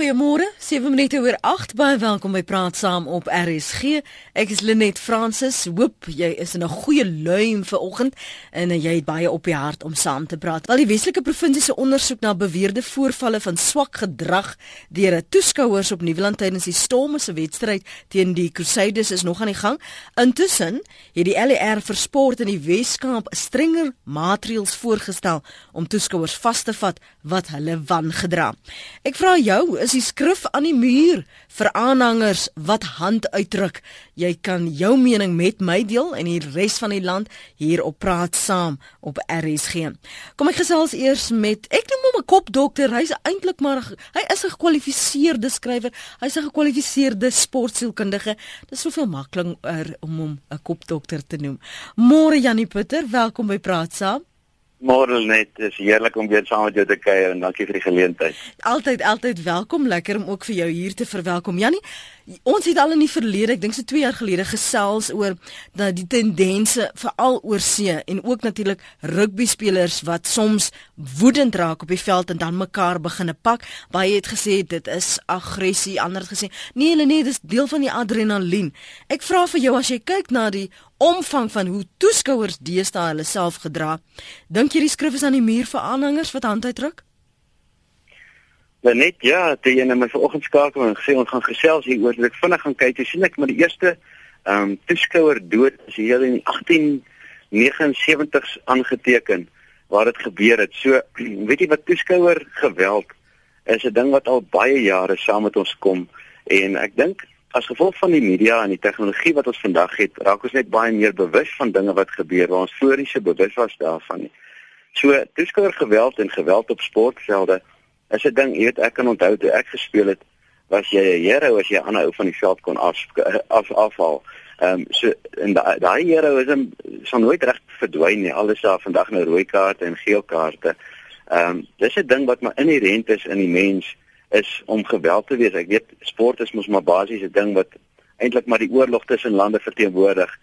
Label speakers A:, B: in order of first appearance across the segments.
A: Goeiemôre, 7 minute oor 8. Baie welkom by Praat Saam op RSG. Ek is Lenet Fransis. Hoop jy is in 'n goeie luim vir oggend en jy het baie op die hart om saam te praat. Wel die Weselike Provinsie se ondersoek na beweerde voorvalle van swak gedrag deur toeskouers op Nieuweland tydens die Storm se wedstryd teen die Crusaders is nog aan die gang. Intussen het die LER vir sport in die Weskaap strenger maatreëls voorgestel om toeskouers vas te vat wat hulle wangedra. Ek vra jou is die skrif aan die muur vir aanhangers wat hand uitdruk. Jy kan jou mening met my deel en die res van die land hier op praat saam op RSG. Kom ek gesels eers met ek noem hom 'n kopdokter. Hy's eintlik maar hy is 'n gekwalifiseerde skrywer. Hy's 'n gekwalifiseerde sportsielkundige. Dit is soveel makliker om hom 'n kopdokter te noem. Môre Janie Putter, welkom by Praat saam.
B: Môre net, is heerlik om weer saam met jou te kuier en dankie vir die geleentheid.
A: Altyd altyd welkom, lekker om ook vir jou hier te verwelkom. Jannie, ons het al in die verlede, ek dink so 2 jaar gelede gesels oor dat die tendense veral oor see en ook natuurlik rugby spelers wat soms woedend raak op die veld en dan mekaar begine pak. Baie het gesê dit is aggressie, ander het gesê nee, nee, nee, dis deel van die adrenalien. Ek vra vir jou as jy kyk na die omvang van hoe toeskouers deesdae hulle self gedra. Dink jy die skrif is aan die muur vir aanhangers wat hand uitdruk?
B: Ja net ja, toe jy net my vanoggend skakel en gesê ons gaan gesels hier oor ek vinnig gaan kyk. Jy sien ek maar die eerste ehm um, toeskouer dood is hier in 1879s aangeteken waar dit gebeur het. So weet jy wat toeskouer geweld is 'n ding wat al baie jare saam met ons kom en ek dink as gevolg van die media en die tegnologie wat ons vandag het, raak ons net baie meer bewus van dinge wat gebeur waar ons voorheen se bewus was daarvan nie. So, toeskouer geweld en geweld op sportvelde is 'n ding, jy weet, ek kan onthou toe ek gespeel het, was jy 'n hero as jy 'n ander ou van die veld kon af af afhaal. Ehm um, so en daai hero is hom sal nooit reg verdwyn nie. Alles daar vandag nou rooi kaarte en geel kaarte. Ehm um, dis 'n ding wat maar inherënt is in die mens is om geweld te wees. Ek weet sport is mos maar basies 'n ding wat eintlik maar die oorlog tussen lande verteenwoordig.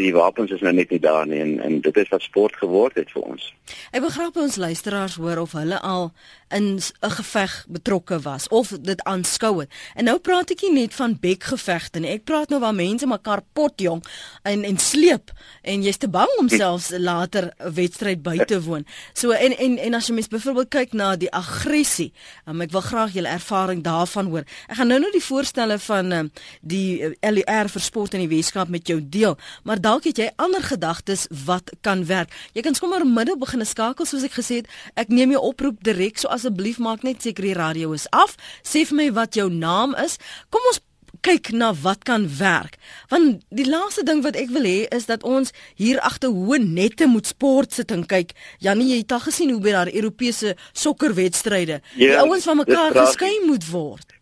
B: Die wapens is nou net nie daar nie en en dit is wat sport geword het vir ons.
A: Ek wil graag by ons luisteraars hoor of hulle al in 'n geveg betrokke was of dit aanskou het. En nou praat ek nie net van bekgevegte nie. Ek praat nou waar mense mekaar potjong en en sleep en jy's te bang om selfs later 'n wedstryd by te woon. So en en en as jy mens byvoorbeeld kyk na die aggressie, um, ek wil graag julle ervaring daarvan hoor. Ek gaan nou nou die voorstelle van um, die uh, LER vir sport in die Weskaap met jou deel, maar dalk het jy ander gedagtes wat kan werk. Jy kan sommer middag begin skakel soos ek gesê het. Ek neem jou oproep direk so asseblief maak net seker die radio is af. Sê vir my wat jou naam is. Kom ons kyk na wat kan werk. Want die laaste ding wat ek wil hê is dat ons hier agter hoë nette moet sport sit en kyk. Janie, jy het al gesien hoe by daar Europese sokkerwedstryde ja, die ouens van mekaar geskei moet word.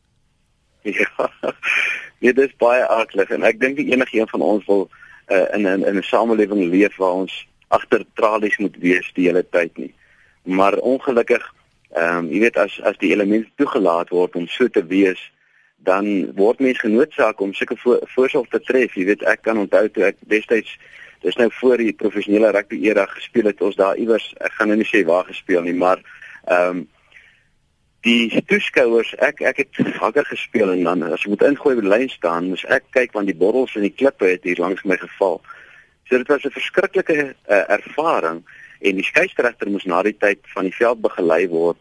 B: Ja. Ja, dit is baie aardig en ek dink enige een van ons wil uh, in in 'n samelewing leef waar ons agter tralies moet wees die hele tyd nie. Maar ongelukkig Ehm um, jy weet as as die elemente toegelaat word om so te wees, dan word mens genoodsaak om sulke vo voorsorg te tref. Jy weet ek kan onthou toe ek destyds dis nou voor die professionele rugby era gespeel het, ons daar iewers ek gaan nou nie sê waar gespeel nie, maar ehm um, die toeskouers ek ek het vaker gespeel en dan as jy moet ingooi by die lyn staan, moet ek kyk want die bottels en die klippe het hier langs my geval. So dit was 'n verskriklike uh, ervaring en die skeieregter moes na die tyd van die veld begelei word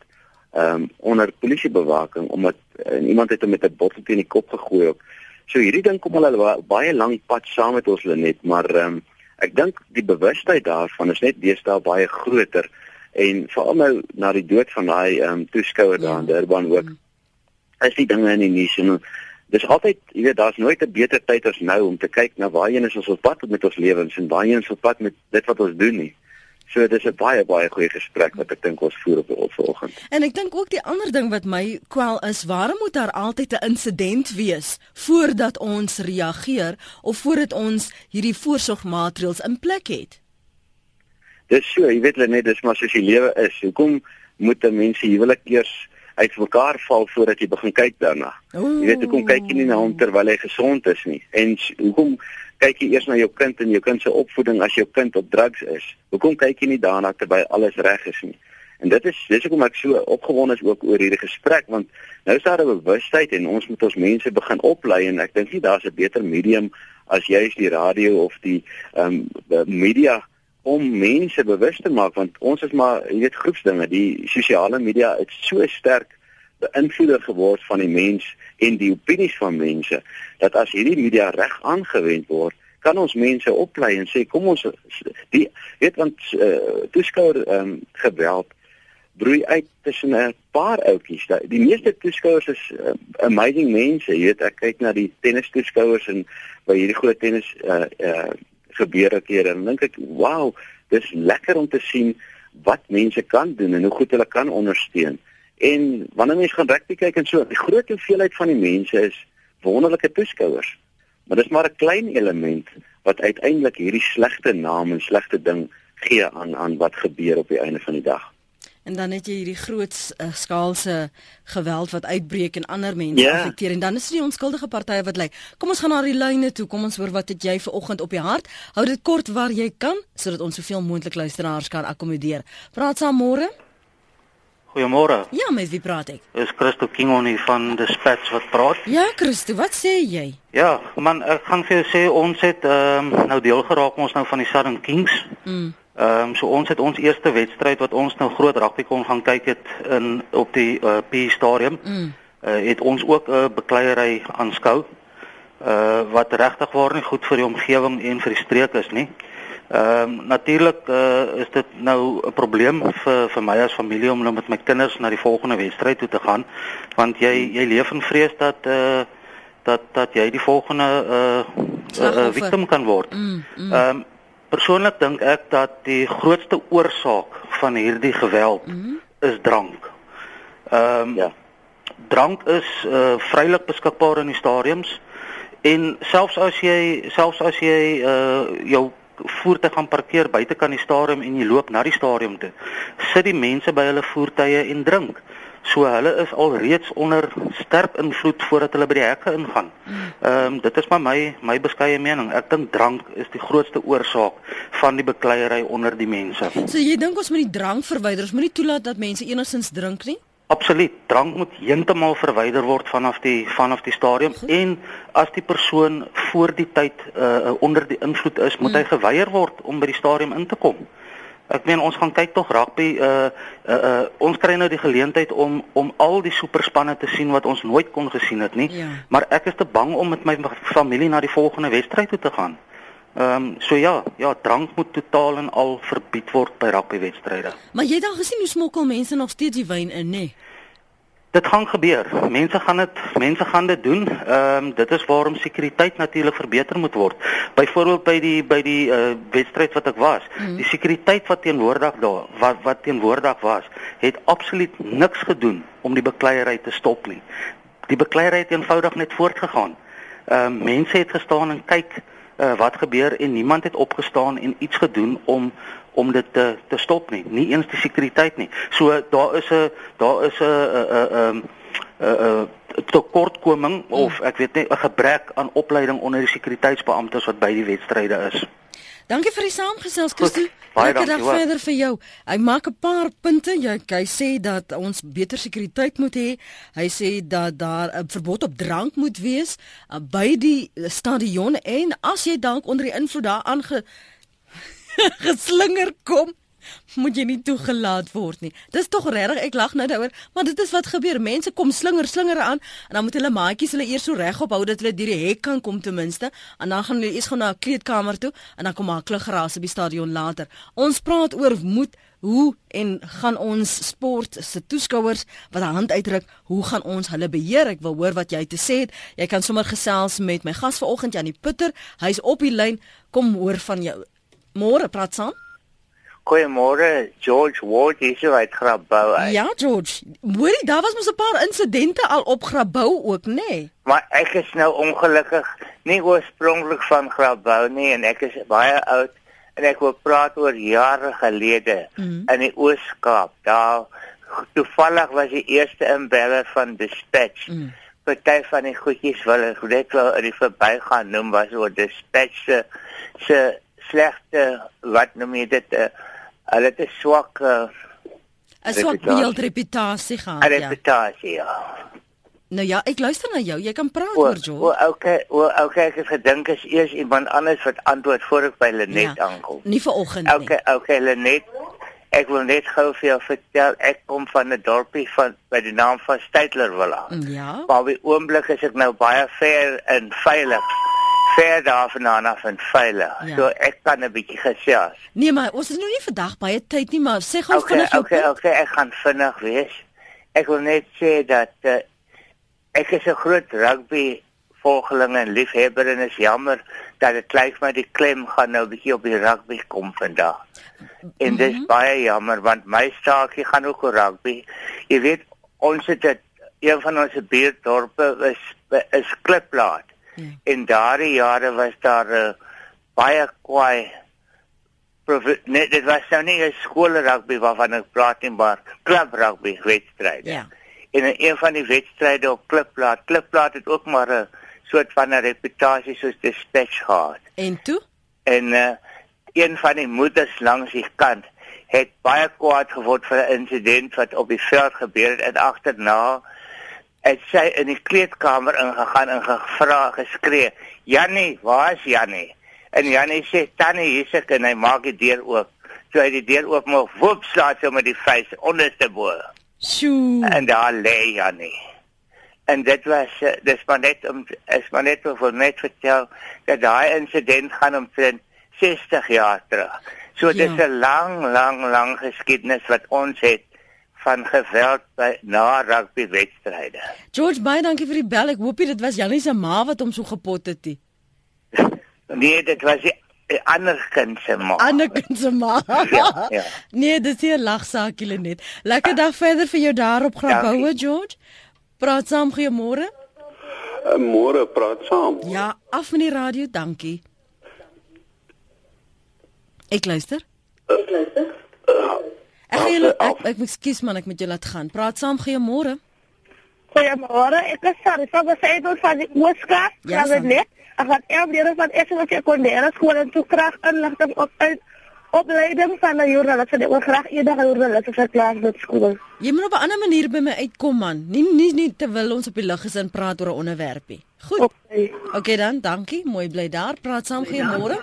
B: um, onder polisiebewaking omdat uh, iemand het hom met 'n bottel teen die kop gegooi ook. So hierdie ding kom al baie lank pad saam met ons Lenet, maar um, ek dink die bewustheid daarvan is net deesdae baie groter en veral nou na die dood van daai ehm um, toeskouer daar in ja. Durban ook is die dinge in die nuus en dis altyd jy weet daar's nooit 'n beter tyd as nou om te kyk na waarheen is ons op pad met ons lewens en waarheen is ons op pad met dit wat ons doen nie. So dis 'n baie baie goeie gesprek wat ek dink ons voer op die volgende.
A: En ek dink ook die ander ding wat my kwel is, waarom moet daar altyd 'n insident wees voordat ons reageer of voordat ons hierdie voorsorgmaatreëls in plek het?
B: Dis so, jy weet net dis maar soos die lewe is. Hoekom moet mense huwelik eers uit mekaar val voordat jy begin kyk daarna? Ooh. Jy weet hoekom kyk jy nie na hom terwyl hy gesond is nie? En hoekom kyk jy eers na jou kind en jou kind se opvoeding as jou kind op drugs is. Hoekom kyk jy nie daarna terwyl alles reg is nie? En dit is dis hoekom ek so opgewonde is ook oor hierdie gesprek want nou is daar 'n bewustheid en ons moet ons mense begin oplei en ek dink nie daar's 'n beter medium as juist die radio of die ehm um, media om mense bewus te maak want ons is maar weet groepsdinge die sosiale media het so sterk beïnvloeder geword van die mens en die opinies van mense dat as hierdie media reg aangewend word kan ons mense oplei en sê kom ons die weet want uh, toeskouer um, geweld broei uit tussen 'n paar ouetjies. Die meeste toeskouers is uh, amazing mense. Jy weet, ek kyk na die tennis toeskouers en by hierdie groot tennis uh uh gebeure keer en dink ek, "Wow, dis lekker om te sien wat mense kan doen en hoe goed hulle kan ondersteun." En wanneer mense gaan rugby kyk en so, die groot hoeveelheid van die mense is wonderlike toeskouers. Maar dis maar 'n klein element wat uiteindelik hierdie slegte naam en slegte ding gee aan aan wat gebeur op die einde van die dag.
A: En dan het jy hierdie groot uh, skaalse geweld wat uitbreek en ander mense yeah. Ja. affekteer en dan is dit die onskuldige partye wat lê. Kom ons gaan na die lyne toe. Kom ons hoor wat het jy vir oggend op die hart? Hou dit kort waar jy kan sodat ons soveel moontlik luisteraars kan akkommodeer. Praat saam môre.
C: Goeiemôre.
A: Ja, met wie praat ek?
C: Is Christo Kingoni van Dispatch wat praat?
A: Ja, Christo, wat sê jy?
C: Ja, man, ek gaan vir jou sê ons het ehm um, nou deel geraak ons nou van die Southern Kings. Mm. Ehm um, so ons het ons eerste wedstryd wat ons nou groot rugby kon gaan kyk het in op die uh, P stadium. Mm. Uh, het ons ook 'n uh, bekleierery aanskou. Uh wat regtig waar nie goed vir die omgewing en vir die streek is nie. Ehm um, natuurlik uh, is dit nou 'n probleem vir vir my as familie om nou met my kinders na die volgende wedstryd toe te gaan want jy jy leef in vrees dat uh dat dat jy die volgende uh, uh victim kan word. Ehm mm, mm. um, Persoonlik dink ek dat die grootste oorsaak van hierdie geweld mm -hmm. is drank. Ehm um, ja. Drank is uh vrylik beskikbaar in die stadiums en selfs as jy selfs as jy uh jou voertuig gaan parkeer buite kan die stadium en jy loop na die stadium toe, sit die mense by hulle voertuie en drink. So hulle is al reeds onder sterk invloed voordat hulle by die hekke ingaan. Ehm um, dit is maar my my beskeie mening. Ek dink drank is die grootste oorsaak van die bekleierery onder die mense.
A: So jy dink ons moet die drank verwyder? Ons moenie toelaat dat mense enigsins drink nie?
C: Absoluut. Drank moet heeltemal verwyder word vanaf die vanaf die stadium Goed. en as die persoon voor die tyd uh, onder die invloed is, moet mm. hy geweier word om by die stadium in te kom. Ek meen ons gaan kyk tog rugby uh uh, uh ons kry nou die geleentheid om om al die superspanne te sien wat ons nooit kon gesien het nie. Ja. Maar ek is te bang om met my familie na die volgende wedstryd toe te gaan. Ehm um, so ja, ja, drank moet totaal en al verbied word by rugby wedstryde.
A: Maar jy het dan gesien hoe smokkel mense nog steeds die wyn in, nê? Nee?
C: Dit gaan gebeur. Mense gaan dit mense gaan dit doen. Ehm um, dit is waarom sekuriteit natuurlik verbeter moet word. Byvoorbeeld by die by die uh, wedstryd wat ek was, mm. die sekuriteit wat teenwoordig daar wat wat teenwoordig was, het absoluut niks gedoen om die bekleierery te stop nie. Die bekleierery het eenvoudig net voortgegaan. Ehm um, mense het gestaan en kyk uh, wat gebeur en niemand het opgestaan en iets gedoen om om dit te te stop nie, nie eens die sekuriteit nie. So daar is 'n daar is 'n 'n 'n tekortkoming of ek weet nie 'n gebrek aan opleiding onder die sekuriteitsbeamptes wat by die wedstryde is.
A: Dankie vir die saamgesels, Christo. Baie dankie verder vir jou. Hy maak 'n paar punte. Jy hy sê dat ons beter sekuriteit moet hê. Hy sê dat daar 'n verbod op drank moet wees uh, by die stadion en as jy dalk onder die invloed daar aange geslinger kom moet jy nie toegelaat word nie. Dis tog regtig ek lag nou daaroor, maar dit is wat gebeur. Mense kom slinger slinger aan en dan moet hulle maatjies hulle eers so reg ophou dat hulle deur die hek kan kom ten minste en dan gaan hulle eers gaan na 'n kleedkamer toe en dan kom maklik geraas op die stadion later. Ons praat oor moed Hoe en gaan ons sport se toeskouers wat 'n hand uitdruk, hoe gaan ons hulle beheer? Ek wil hoor wat jy te sê het. Jy kan sommer gesels met my gas vanoggend Janie Putter. Hy's op die lyn. Kom hoor van jou. Môre praat saam.
D: Goeiemôre, George Ward hier so uit Grabouw. Uit.
A: Ja, George. Hoorie, daar was mos 'n paar insidente al op Grabouw ook, nê? Nee.
D: Maar ek is nou ongelukkig nie oorspronklik van Grabouw nie en ek is baie oud en ek wil praat oor jare gelede mm. in die Oos-Kaap. Daar toevallig was die eerste inbeller van Dispatch. Mm. Party van die goedjies wil ek net wel in die verbygaan noem was oor Dispatch se se slegte wat noem jy dit uh, hulle het 'n swak uh,
A: 'n swak beeld reputasie gehad,
D: ja. Reputasie, ja.
A: Nou ja, ek luister na jou. Jy kan praat oor
D: Jo. O, okay, o, okay, ek het gedink is eers iemand anders wat antwoord voor ek by Lenet ja, aankom.
A: Nie vir oggend nie.
D: Okay, okay, Lenet. Ek wil net gou vir jou vertel, ek kom van 'n dorpie van by die naam van Steytlerville.
A: Ja.
D: Maar by oomblik is ek nou baie ver en veilig ver daarvandaan af en veilig. Ja. So ek kan 'n bietjie gesels.
A: Nee, maar ons is nou nie vandag baie tyd nie, maar sê gou okay, vinnig jou
D: okay, punt. Okay, ek gaan vinnig wees. Ek wil net sê dat uh, ek is 'n groot rugby volgeling en liefhebber en is jammer dat dit lyk my die klem gaan nou bietjie op die rugby kom vandag. En dit is mm -hmm. baie jammer want my staakie gaan ook oor rugby. Jy weet ons het dit een van ons buurtdorpe is is Kliplaat. Ja. In daardie jare was daar uh, baie kwaai net dit was nou nie 'n skool rugby waarvan ek praat nie, maar klub rugby wedstryde.
A: Ja.
D: En in een van die wedstryde op Klipplaat, Klipplaat het ook maar 'n soort van 'n reputasie soos Dispatch gehad.
A: En toe?
D: En uh, een van die moeders langs die kant het baie kwaad geword vir 'n insident wat op die veld gebeur het en agterna het sy in die kleedkamer ingegaan en gevra geskree Jannie waar is Jannie? En Jannie sê Tannie hier's ek en hy maak die deur oop. Toe hy die deur oop maak woep slaat sy met die vuis onderste bo
A: Sjoe.
D: En daar lê Jannie. En dit was dis maar net om is maar net vir net vertel dat daai insident gaan omtrent 60 jaar terug. So ja. dis 'n lang lang lang geskiedenis wat ons het van geweld by na rugby wedstryde.
A: George baie dankie vir die bel. Ek hoop dit was Janie se ma wat hom so gepot het. Die.
D: nee, dit was die ander kind se ma.
A: Ander kind se ma. ja, ja. Nee, dit is 'n lagsaak hulle net. Lekker dag verder vir jou daar op Graboue, George. Praat saam goeiemôre.
E: Uh, môre praat saam.
A: Ja, af van die radio, dankie. Ek luister.
E: Ek luister.
A: Ek gaan julle ek ek moet skuis man, ek moet julle laat gaan. Praat saam, goeiemôre.
F: Goeiemôre. Ek is sê jy van die Moska? Ja, net. Ek het eers weer van eers wat ek kon leer, skool en toe krag inligting op uit opleiding van 'n joernalis. Ek wil graag eendag 'n joernalis verklaar met skool.
A: Jy moet op 'n ander manier by my uitkom man. Nie nie nie terwyl ons op die lug is en praat oor 'n onderwerpie. Goed. Okay. okay dan, dankie. Mooi bly daar. Praat saam, goeiemôre.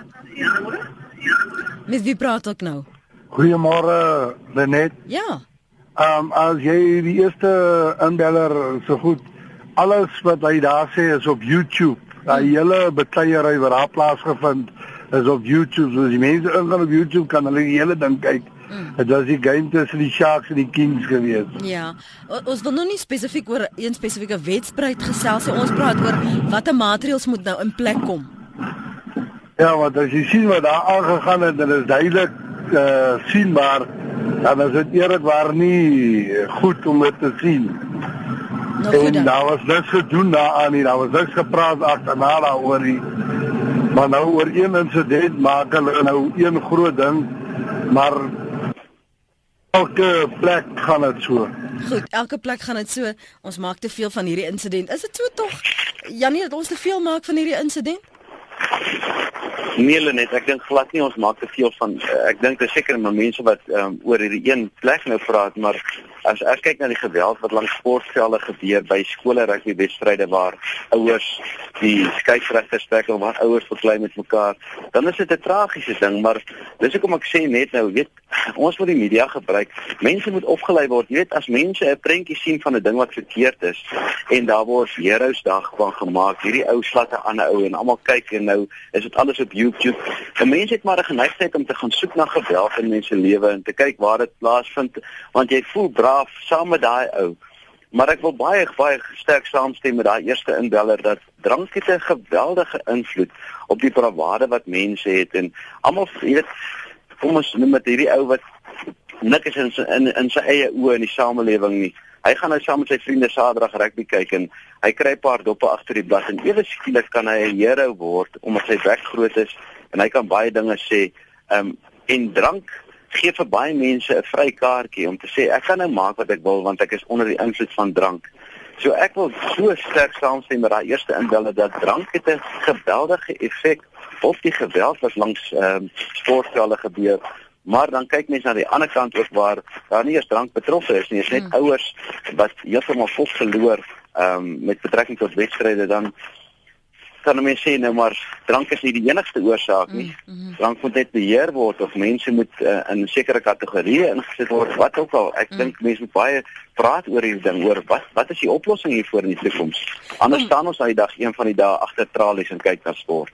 A: Mis wie praat ook nou?
G: Goeiemôre Lenet.
A: Ja.
G: Ehm um, as jy die eerste inbeller so goed alles wat hy daar sê is op YouTube. Daai hmm. hele betuierery wat daar plaasgevind is op YouTube. So die mense ingaan op YouTube kan hulle die hele ding kyk. Hmm. Dit was die game tussen die Sharks en die Kings gewees.
A: Ja. O, ons wil nou nie spesifiek oor een spesifieke wedstryd gesels nie. Ons praat oor watter maatreëls moet nou in plek kom.
G: Ja, want as jy sien wat daar aangegaan het, dan is duidelik uh, sien maar dan is dit eerlikwaar nie goed om dit te sien. Nou, en daar was niks gedoen daaraan nie, daar was niks gepraat agterna daaroor nie. Maar nou oor een insident maak hulle nou een groot ding, maar elke plek gaan dit so.
A: Goed, elke plek gaan dit so. Ons maak te veel van hierdie insident. Is dit so tog? Janie, dat ons te veel maak van hierdie insident?
B: Nee, net ek dink glad nie ons maak te veel van uh, ek dink daar seker mense wat um, oor hierdie een plek nou praat, maar as ek kyk na die geweld wat langs sportvelde gebeur by skole rugby wedstryde waar ouers die skeieregters tackle waar ouers verklei met mekaar, dan is dit 'n tragiese ding, maar dis hoekom ek sê net nou, weet, ons moet die media gebruik. Mense moet opgelei word. Jy weet, as mense 'n prentjie sien van 'n ding wat verkeerd is en daar word Heroes Dag van gemaak, hierdie ou slatte aan 'n ou en almal kyk en nou is dit alles op YouTube. 'n Mens het maar 'n geneigtheid om te gaan soek na geweld in mense lewe en te kyk waar dit plaasvind, want jy voel bra af saam met daai ou. Maar ek wil baie baie sterk saamstem met daai eerste inbeller dat drank het 'n geweldige invloed op die bravade wat mense het en almal weet kom ons noem dit hierdie ou wat nik is in in, in sy eie oë in die samelewing nie. Hy gaan nou saam met sy vriende Saterdag rugby kyk en hy kry 'n paar doppe agter die blad en ewe skielik kan hy 'n hero word omdat sy bek groot is en hy kan baie dinge sê. Ehm um, en drank gee vir baie mense 'n vrykaartjie om te sê ek kan nou maak wat ek wil want ek is onder die invloed van drank. So ek wil so sterk saamstem met daai eerste inbelle dat drank het 'n geweldige effek op die geweld wat langs ehm um, sportvelde gebeur Maar dan kyk mense na die ander kant ook waar daar nie eens drank betrokke is nie, is net hmm. ouers wat heeltemal vol verloor ehm um, met betrekking tot wedstryde dan kan mense sê nou maar drank is nie die enigste oorsaak nie. Mm -hmm. Drank moet net beheer word of mense moet uh, in sekere kategorieë ingesit word wat ook al. Ek mm. dink mense moet baie praat oor hierdie ding oor wat wat is die oplossing hiervoor in die toekoms? Anders mm. staan ons daai dag een van die dae agter tralies en kyk na sport.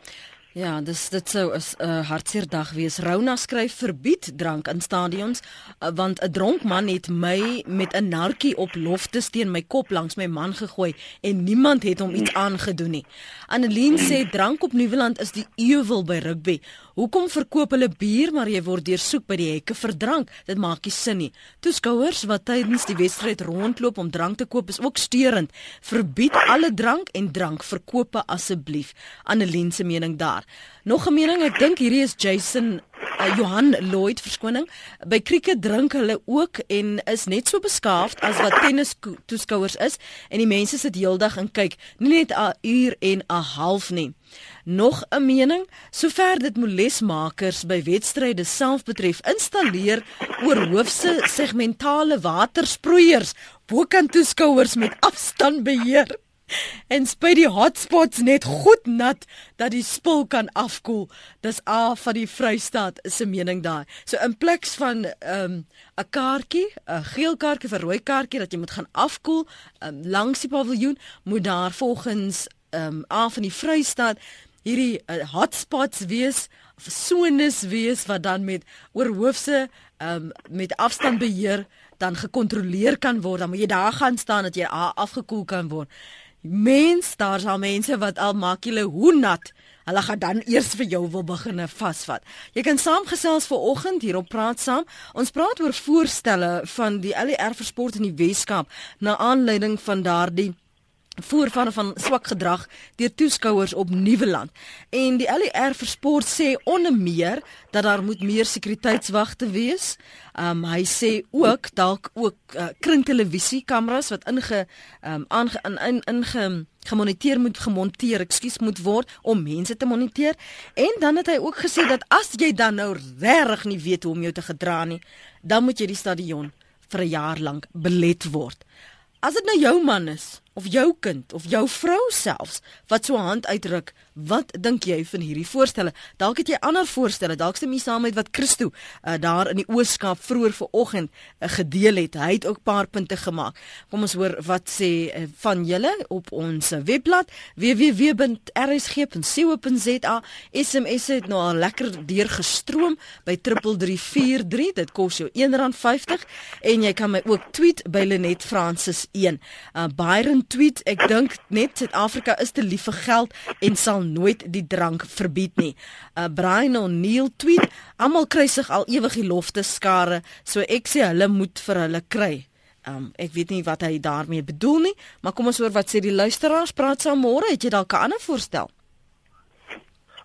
A: Ja, dis dit sou 'n uh, hartseer dag wees. Rouna skryf verbied drank in stadions uh, want 'n dronk man het my met 'n narkie op lofte teen my kop langs my man gegooi en niemand het hom iets aangedoen nie. Annelien sê drank op Nieuweland is die ewel by rugby. Hoekom verkoop hulle bier maar jy word deursoek by die hekke vir drank? Dit maak nie sin nie. Toeskouers wat tydens die wedstryd rondloop om drank te koop is ook steurend. Verbied alle drank en drankverkope asseblief. Annelien se mening daar. Nog 'n mening, ek dink hierdie is Jason uh, Johan Lloyd verskoning. By krieket drink hulle ook en is net so beskaafd as wat tennis toeskouers is. En die mense sit heeldag en kyk, nie net 'n uur en 'n half nie. Nog 'n mening, sover dit molesmakers by wedstryde self betref, installeer oor hoofse segmentale watersproeiers. Bokant toeskouers met afstand beheer en spuit die hotspots net goed nat dat die spul kan afkoel. Dis A van die Vrystaat se mening daar. So in plaas van 'n um, kaartjie, 'n geel kaartjie vir rooi kaartjie dat jy moet gaan afkoel um, langs die paviljoen, moet daar volgens um, A van die Vrystaat hierdie uh, hotspots wees sones wees wat dan met oorhoofse um, met afstand beheer dan gekontroleer kan word dan moet jy daar gaan staan dat jy afgekoel kan word Mens, daar's al mense wat al maak julle hoe nat. Hulle gaan dan eers vir jou wil begine vasvat. Jy kan saamgesels vir oggend hier op praat saam. Ons praat oor voorstelle van die LER vir sport in die Weskaap na aanleiding van daardie voorvalle van swak gedrag deur toeskouers op Nieuweland. En die LER vir sport sê onder meer dat daar moet meer sekuriteitswagte wees. Um hy sê ook dalk ook uh, kringtelevisie kameras wat inge um aange in in, in ge, gemoniteer moet gemonteer, ekskuus moet word om mense te moniteer. En dan het hy ook gesê dat as jy dan nou regtig nie weet hoe om jou te gedra nie, dan moet jy die stadion vir 'n jaar lank belet word. As dit nou jou man is of jou kind of jou vrou selfs wat so hand uitruk, wat dink jy van hierdie voorstelle? Dalk het jy ander voorstelle, dalk stem jy saam met wat Christo uh, daar in die Ooskaap vroeër vanoggend uh, gedeel het. Hy het ook 'n paar punte gemaak. Kom ons hoor wat sê uh, van julle op ons webblad www.rsg.co.za. SMS het nou al lekker deurgestroom by 3343. Dit kos jou R1.50 en jy kan my ook tweet by Lenet Francis 1. Uh, Byron tweet ek dink net Suid-Afrika is te lief vir geld en sal nooit die drank verbied nie. Uh Brian O'Neil tweet almal kry sig al ewig die lofte skare so ek sê hulle moet vir hulle kry. Um ek weet nie wat hy daarmee bedoel nie, maar kom ons hoor wat sê die luisteraars praat saam môre het jy dalk 'n ander voorstel?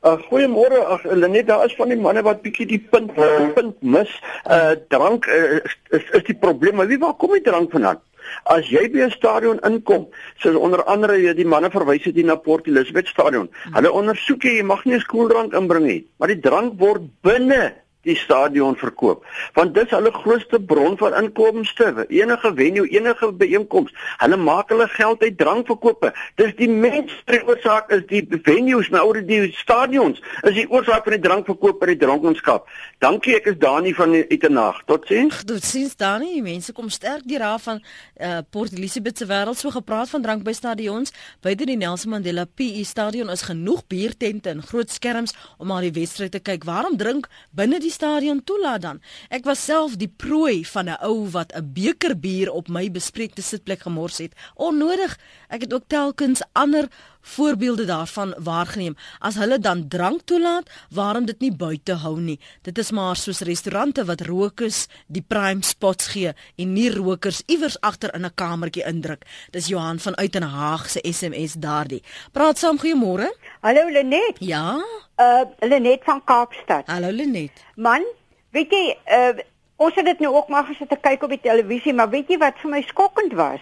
H: Uh, goeiemôre, ag Lenet, daar is van die manne wat bietjie die punt punt mis. Uh drank uh, is is die probleem. Maar wie waar kom die drank vandaan? As jy by 'n stadion inkom, soos onder andere jy die manne verwys het hier na Port Elizabeth stadion. Hulle ondersoek jy, jy mag nie 'n skooldrank inbring nie, maar die drank word binne die stadion verkoop. Want dit is hulle grootste bron van inkomste enige venue enige byeenkoms hulle maak hulle geld uit drankverkope. Dis die mense oorsaak is die venues nou oor die stadions is die oorsaak van die drankverkoop en die dronkenskap. Dankie ek is Dani van Etenag tot sins
A: tot sins Dani. Mense kom sterk die raaf van uh, Port Elizabeth se wêreld. So gepraat van drank by stadions buite die Nelson Mandela PE stadion is genoeg biertente en groot skerms om al die wedstryde te kyk. Waarom drink binne die stadion toelaat dan. Ek was self die prooi van 'n ou wat 'n beker bier op my bespreekte sitplek gemors het. Onnodig. Ek het ook telkens ander voorbeelde daarvan waargeneem. As hulle dan drank toelaat, waarom dit nie buite hou nie? Dit is maar soos restaurante wat rokers die prime spots gee en nie rokers iewers agter in 'n kamertjie indruk. Dis Johan van Uitenhaag se SMS daardie. Praat saam goeiemôre.
I: Hallo Lenet.
A: Ja.
I: Uh Lenet van Kaapstad.
A: Hallo Lenet.
I: Man, weet jy, uh ons het dit nou ook maar gesit te kyk op die televisie, maar weet jy wat vir my skokkend was?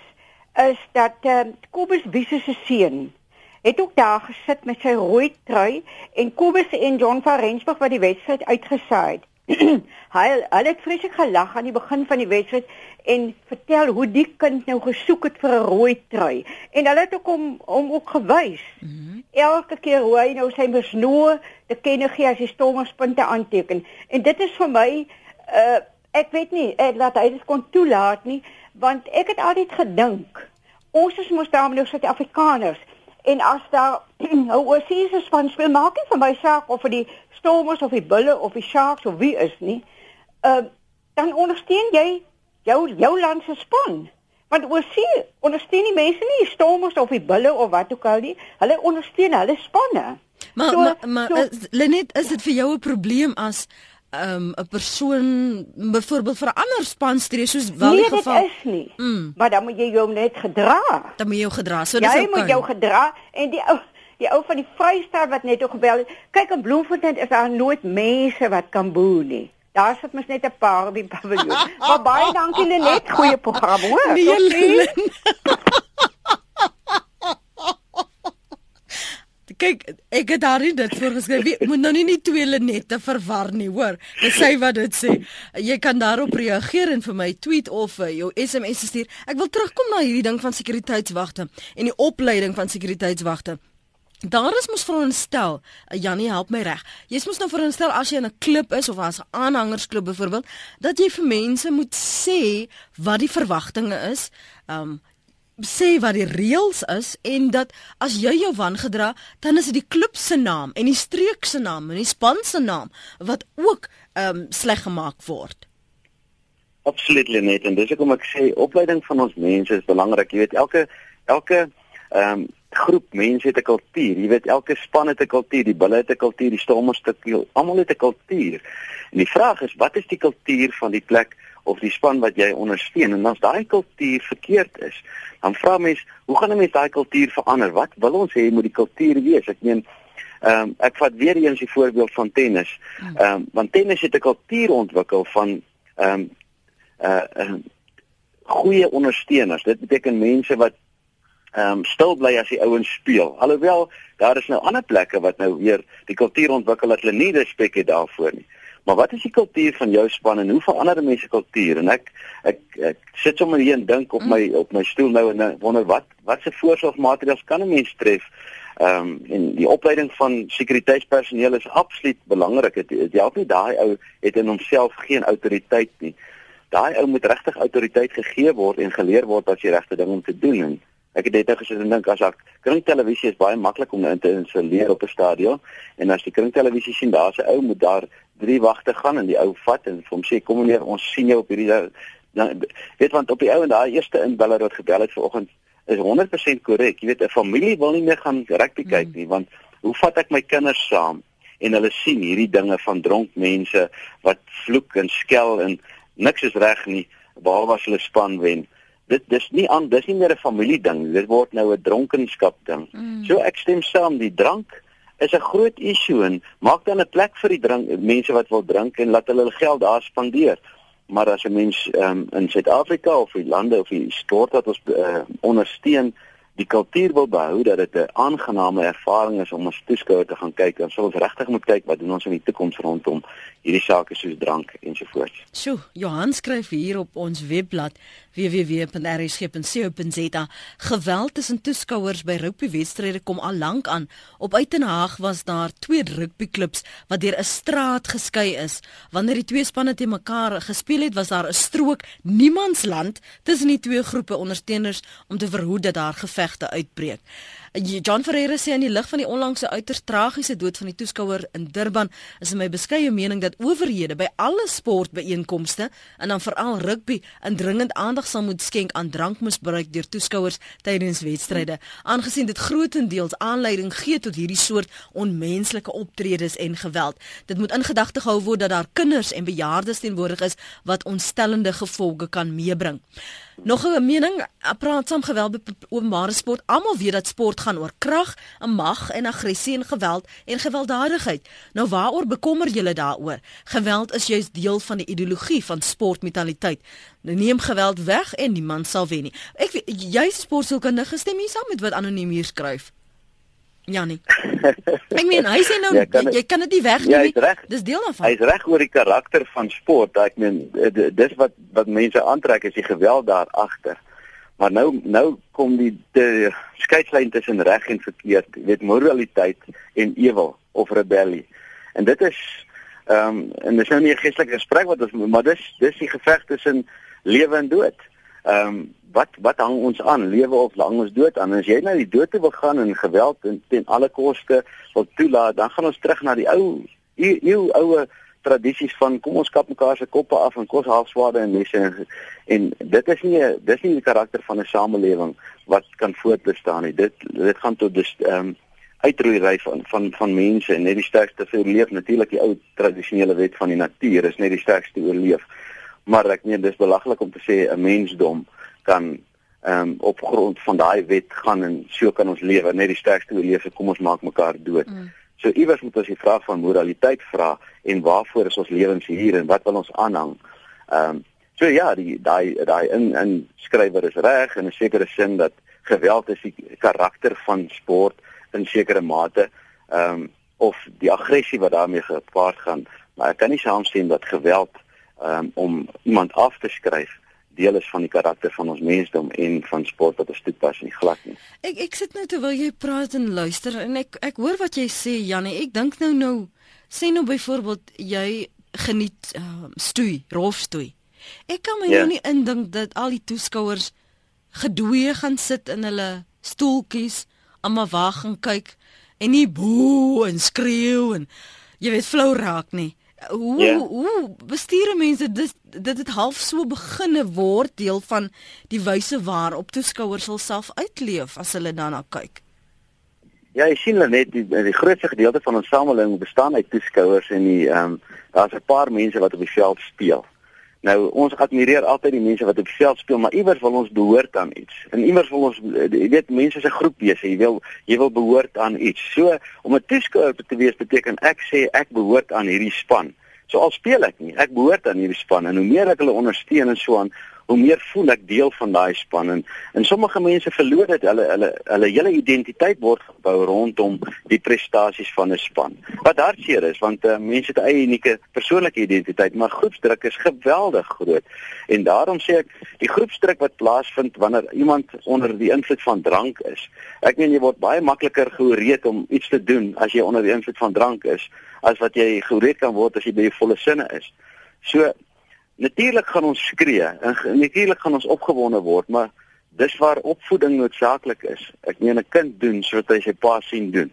I: Is dat uh Kobus Wiese se seun het ook daar gesit met sy rooi trui en Kobus en John van Rensburg wat die wedstryd uitgesaai het. hy hy het vreeslik gelag aan die begin van die wedstryd en vertel hoe die kind nou gesoek het vir 'n rooi trui en hulle het ook hom hom ook gewys. Mm -hmm. Elke keer hoe hy nou sy besnoe te kenne gee as hy stommerspunte aanteken. En dit is vir my uh ek weet nie ek laat hy dit kon toelaat nie want ek het altyd gedink ons is mos daarom nou Suid-Afrikaners en as daar nou oorseese span speel maak nie vir my saak of vir die Stormers of die Bulle of die Sharks of wie is nie. Uh dan ondersteun jy jou jou land se span. Want oorsee ondersteun die mense nie die Stormers of die Bulle of wat ook al nie. Hulle ondersteun hulle spanne.
A: Maar so, maar, maar so, is, Lenet, is dit vir jou 'n probleem as um, 'n persoon byvoorbeeld vir 'n ander span stree soos wel
I: nee,
A: die geval.
I: Nee, dit is nie. Mm. Maar dan moet jy jou net gedra.
A: Dan moet jy jou gedra. So dis
I: ook. Jy moet jou gedra en die ou die ou van die Vrystaat wat net ook gebel het. Kyk in Bloemfontein is daar nooit mense wat kan boer nie. Daar sit mos net 'n paar op die paviljoen. maar baie dankie net goeie program hoor.
A: Nee, Kyk, ek het daar nie dit voorgeskryf nie. Moet nou nie nie twee Lenette verwar nie, hoor. Dis sy wat dit sê. Jy kan daarop reageer en vir my tweet of uh, jou SMS stuur. Ek wil terugkom na hierdie ding van sekuriteitswagte en die opleiding van sekuriteitswagte. Daar is mos veronderstel, uh, Jannie help my reg. Jy's mos nou veronderstel as jy in 'n klub is of as 'n aanhangersklub byvoorbeeld, dat jy vir mense moet sê wat die verwagtinge is. Um sê wat die reëls is en dat as jy jou wangedra, dan is dit die klub se naam en die streek se naam en die span se naam wat ook ehm um, sleg gemaak word.
B: Absoluut net en dis hoekom ek sê opleiding van ons mense is belangrik. Jy weet elke elke ehm um, groep mense het 'n kultuur. Jy weet elke span het 'n kultuur, die bulle het 'n kultuur, die stormers het 'n kultuur. Almal het 'n kultuur. En die vraag is, wat is die kultuur van die plek of die span wat jy ondersteun? En as daai kultuur verkeerd is, dan vra mens, hoe gaan 'n mens daai kultuur verander? Wat wil ons hê moet die kultuur wees? Ek meen Ehm um, ek vat weer eens die voorbeeld van tennis. Ehm um, want tennis het 'n kultuur ontwikkel van ehm um, uh, uh goeie ondersteuners. Dit beteken mense wat ehm um, stil bly as die ouens speel. Alhoewel daar is nou ander plekke wat nou weer die kultuur ontwikkel dat hulle nie respek het daarvoor nie. Maar wat is die kultuur van jou span en hoe verander mense kultuur? En ek ek ek sit sommer hier en dink op my op my stoel nou en wonder wat wat se voorsorgmaatreëls kan 'n mens tref? Ehm um, en die opleiding van sekuriteitspersoneel is absoluut belangrik. Dit help nie daai ou het in homself geen autoriteit nie. Daai ou moet regtig autoriteit gegee word en geleer word wat die regte ding om te doen en Ek het net nou gesit en dink as ek kringtelevisie is baie maklik om in te installeer op 'n stadion en as die kringtelevisie sien daar's 'n ou moet daar drie wagte gaan en die ou vat en vir hom sê kom meneer ons sien jou op hierdie dan weet want op die ou en daai eerste inbeller wat gebel het vanoggend is 100% korrek. Jy weet 'n familie wil nie meer gaan rugby kyk mm. nie want hoe vat ek my kinders saam en hulle sien hierdie dinge van dronk mense wat vloek en skel en niks is reg nie behalwe as hulle span wen dit dis nie aan dis nie meer 'n familie ding dit word nou 'n dronkenskap ding. Mm. so ek stem saam die drank is 'n groot issue en maak dan 'n plek vir die drink mense wat wil drink en laat hulle hulle geld daar spandeer. Maar as 'n mens um, in Suid-Afrika of die lande of die sport wat ons uh, ondersteun die kultuur wil behou dat dit 'n aangename ervaring is om as toeskouer te gaan kyk en sou ons regtig moet kyk wat doen ons in die toekoms rondom hierdie sake soos drank ensovoorts.
A: Sjoe, Johan skryf hier op ons webblad www.rsg.co.za geweld tussen toeskouers by rugbywedstryde kom al lank aan. Op Uitenhaag was daar twee rugbyklubs wat deur 'n straat geskei is. Wanneer die twee spanne te mekaar gespeel het, was daar 'n strook niemandsland tussen die twee groepe ondersteuners om te verhoed dat daar gevegte uitbreek. John Ferreira sê in die lig van die onlangse uiters tragiese dood van die toeskouer in Durban is in my beskeie mening dat owerhede by alle sportbeeenkomste en dan veral rugby indringend aandag sal moet skenk aan drankmisbruik deur toeskouers tydens wedstryde aangesien dit grootendeels aanleiding gee tot hierdie soort onmenslike optredes en geweld. Dit moet in gedagte gehou word dat daar kinders en bejaardes teenwoordig is wat ontstellende gevolge kan meebring. Nog 'n mening, praat saam geweld by openbare sport. Almal weet dat sport gaan oor krag, mag en aggressie en geweld en gewelddadigheid. Nou waaroor bekommer julle daaroor? Geweld is juis deel van die ideologie van sportmentaliteit. Nou neem geweld weg en niemand sal wen nie. Ek jy is sportsielkundige, stem jy saam met wat anoniem hier skryf? Janie. Ek meen hy sê nou ja, kan jy, jy kan dit nie wegneem nie. Ja, dis deel daarvan.
B: Hy's reg oor die karakter van sport. Ek meen dis wat wat mense aantrek is die geweld daar agter. Maar nou nou kom die skeidslyn tussen reg en verkeerd, jy weet moraliteit en ewel of rebellie. En dit is ehm um, en dis nou nie 'n geestelike gesprek wat ons maar dis dis die geveg tussen lewe en dood. Ehm um, wat wat hang ons aan lewe of hang ons dood aan as jy nou die dood te wil gaan en geweld en ten alle koste wil toelaat dan gaan ons terug na die ou eeu oue tradisies van kom ons kap mekaar se koppe af en kos halfswade en messe en, en dit is nie dis nie die karakter van 'n samelewing wat kan voortbestaan nie dit dit gaan tot dis ehm um, uitroeiery van van van mense en net die sterkste vir leef natuurlik die ou tradisionele wet van die natuur is net die sterkste oorleef maar ek meen dis belaglik om te sê 'n mensdom kan ehm um, op grond van daai wet gaan en so kan ons lewe net die sterkste oorleef kom ons maak mekaar dood. Mm. So iewers moet ons die vraag van moraliteit vra en waarvoor is ons lewens hier en wat wil ons aanhang? Ehm um, so ja, die daai daai in in skrywer is reg in 'n sekere sin dat geweld is die karakter van sport in sekere mate ehm um, of die aggressie wat daarmee gepaard gaan. Maar ek kan nie saamstem dat geweld ehm um, om iemand af te skryf deel is van die karakter van ons mensdom en van sport wat ons toepas in die glad nie.
A: Ek ek sit nou terwyl jy praat en luister en ek ek hoor wat jy sê Jannie. Ek dink nou nou sê nou byvoorbeeld jy geniet uh, stoei, rolstoei. Ek kan my ja. nou nie indink dat al die toeskouers gedoeye gaan sit in hulle stoeltjies, almal wag en kyk en nie boe en skreeu en jy weet flou raak nie hoe yeah. Hoe bestuur mense dit dit het half so beginne word deel van die wyse waarop toeskouers sal self uitleef as hulle daarna kyk.
B: Ja, jy sien net die die grootste gedeelte van ons samelewing bestaan uit toeskouers en die ehm um, daar's 'n paar mense wat op die veld speel. Nou ons admireer altyd die mense wat op veld speel, maar iewers wil ons behoort aan iets. En iewers wil ons jy weet mense is 'n groep wees, jy wil jy wil behoort aan iets. So om 'n toeskouer te wees beteken ek sê ek behoort aan hierdie span. So al speel ek nie, ek behoort aan hierdie span en hoe meer ek hulle ondersteun en so aan, hoe meer voel ek deel van daai span en en sommige mense verloor dit hulle hulle hulle hele identiteit word gebou rondom die prestasies van 'n span. Wat hartseer is want uh, mense het 'n eie unieke persoonlike identiteit, maar groepsdruk is geweldig groot. En daarom sê ek die groepsdruk wat plaasvind wanneer iemand onder die invloed van drank is. Ek meen jy word baie makliker georeed om iets te doen as jy onder die invloed van drank is as wat jy georeed kan word as jy by jou volle sinne is. So Natuurlik gaan ons skree en natuurlik gaan ons opgewonde word, maar dis waar opvoeding noodsaaklik is. Ek meen 'n kind doen soos hy sy pa sien doen.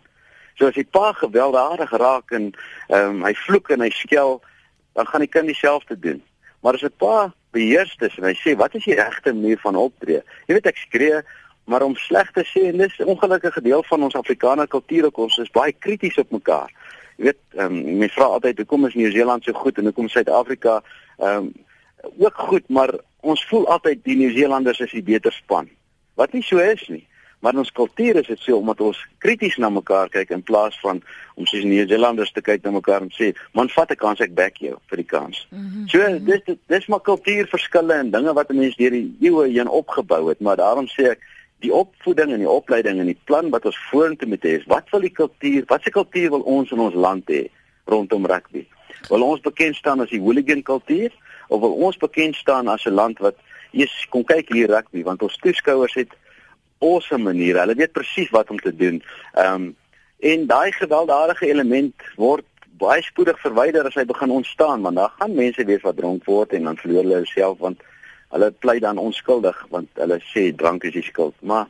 B: So as die pa gewelddadig raak en ehm um, hy vloek en hy skel, dan gaan die kind dieselfde doen. Maar as 'n pa beheerst is en hy sê wat is die regte manier van optree? Jy weet ek skree, maar om sleg te sê en dis 'n ongelukkige deel van ons Afrikaner kultuur ook ons is baie krities op mekaar. Jy weet, ehm um, mense vra altyd hoekom is Nieu-Seeland so goed en hoekom Suid-Afrika ehm um, ook goed, maar ons voel altyd die Nieu-Seelanders is die beter span. Wat nie so is nie. Maar ons kultuur is dit so omdat ons krities na mekaar kyk in plaas van om soos Nieu-Seelanders te kyk na mekaar en sê, "Man, vat 'n kans ek back jou vir die kans." Mm -hmm. So dis dis maar kultuurverskille en dinge wat mense deur die eeue heen opgebou het, maar daarom sê ek die opvoeding en die opleiding en die plan wat ons vorentoe moet hê is wat wil die kultuur, wat se kultuur wil ons in ons land hê rondom rugby? Wil ons bekend staan as die hooligan kultuur of wil ons bekend staan as 'n land wat eers kom kyk hier rugby want ons toeskouers het awesome maniere. Hulle weet presies wat om te doen. Ehm um, en daai gewelddadige element word baie spoedig verwyder as hy begin ontstaan want daar gaan mense wees wat dronk word en dan verloor hulle self want hulle pleit dan onskuldig want hulle sê drank is die skuld. Maar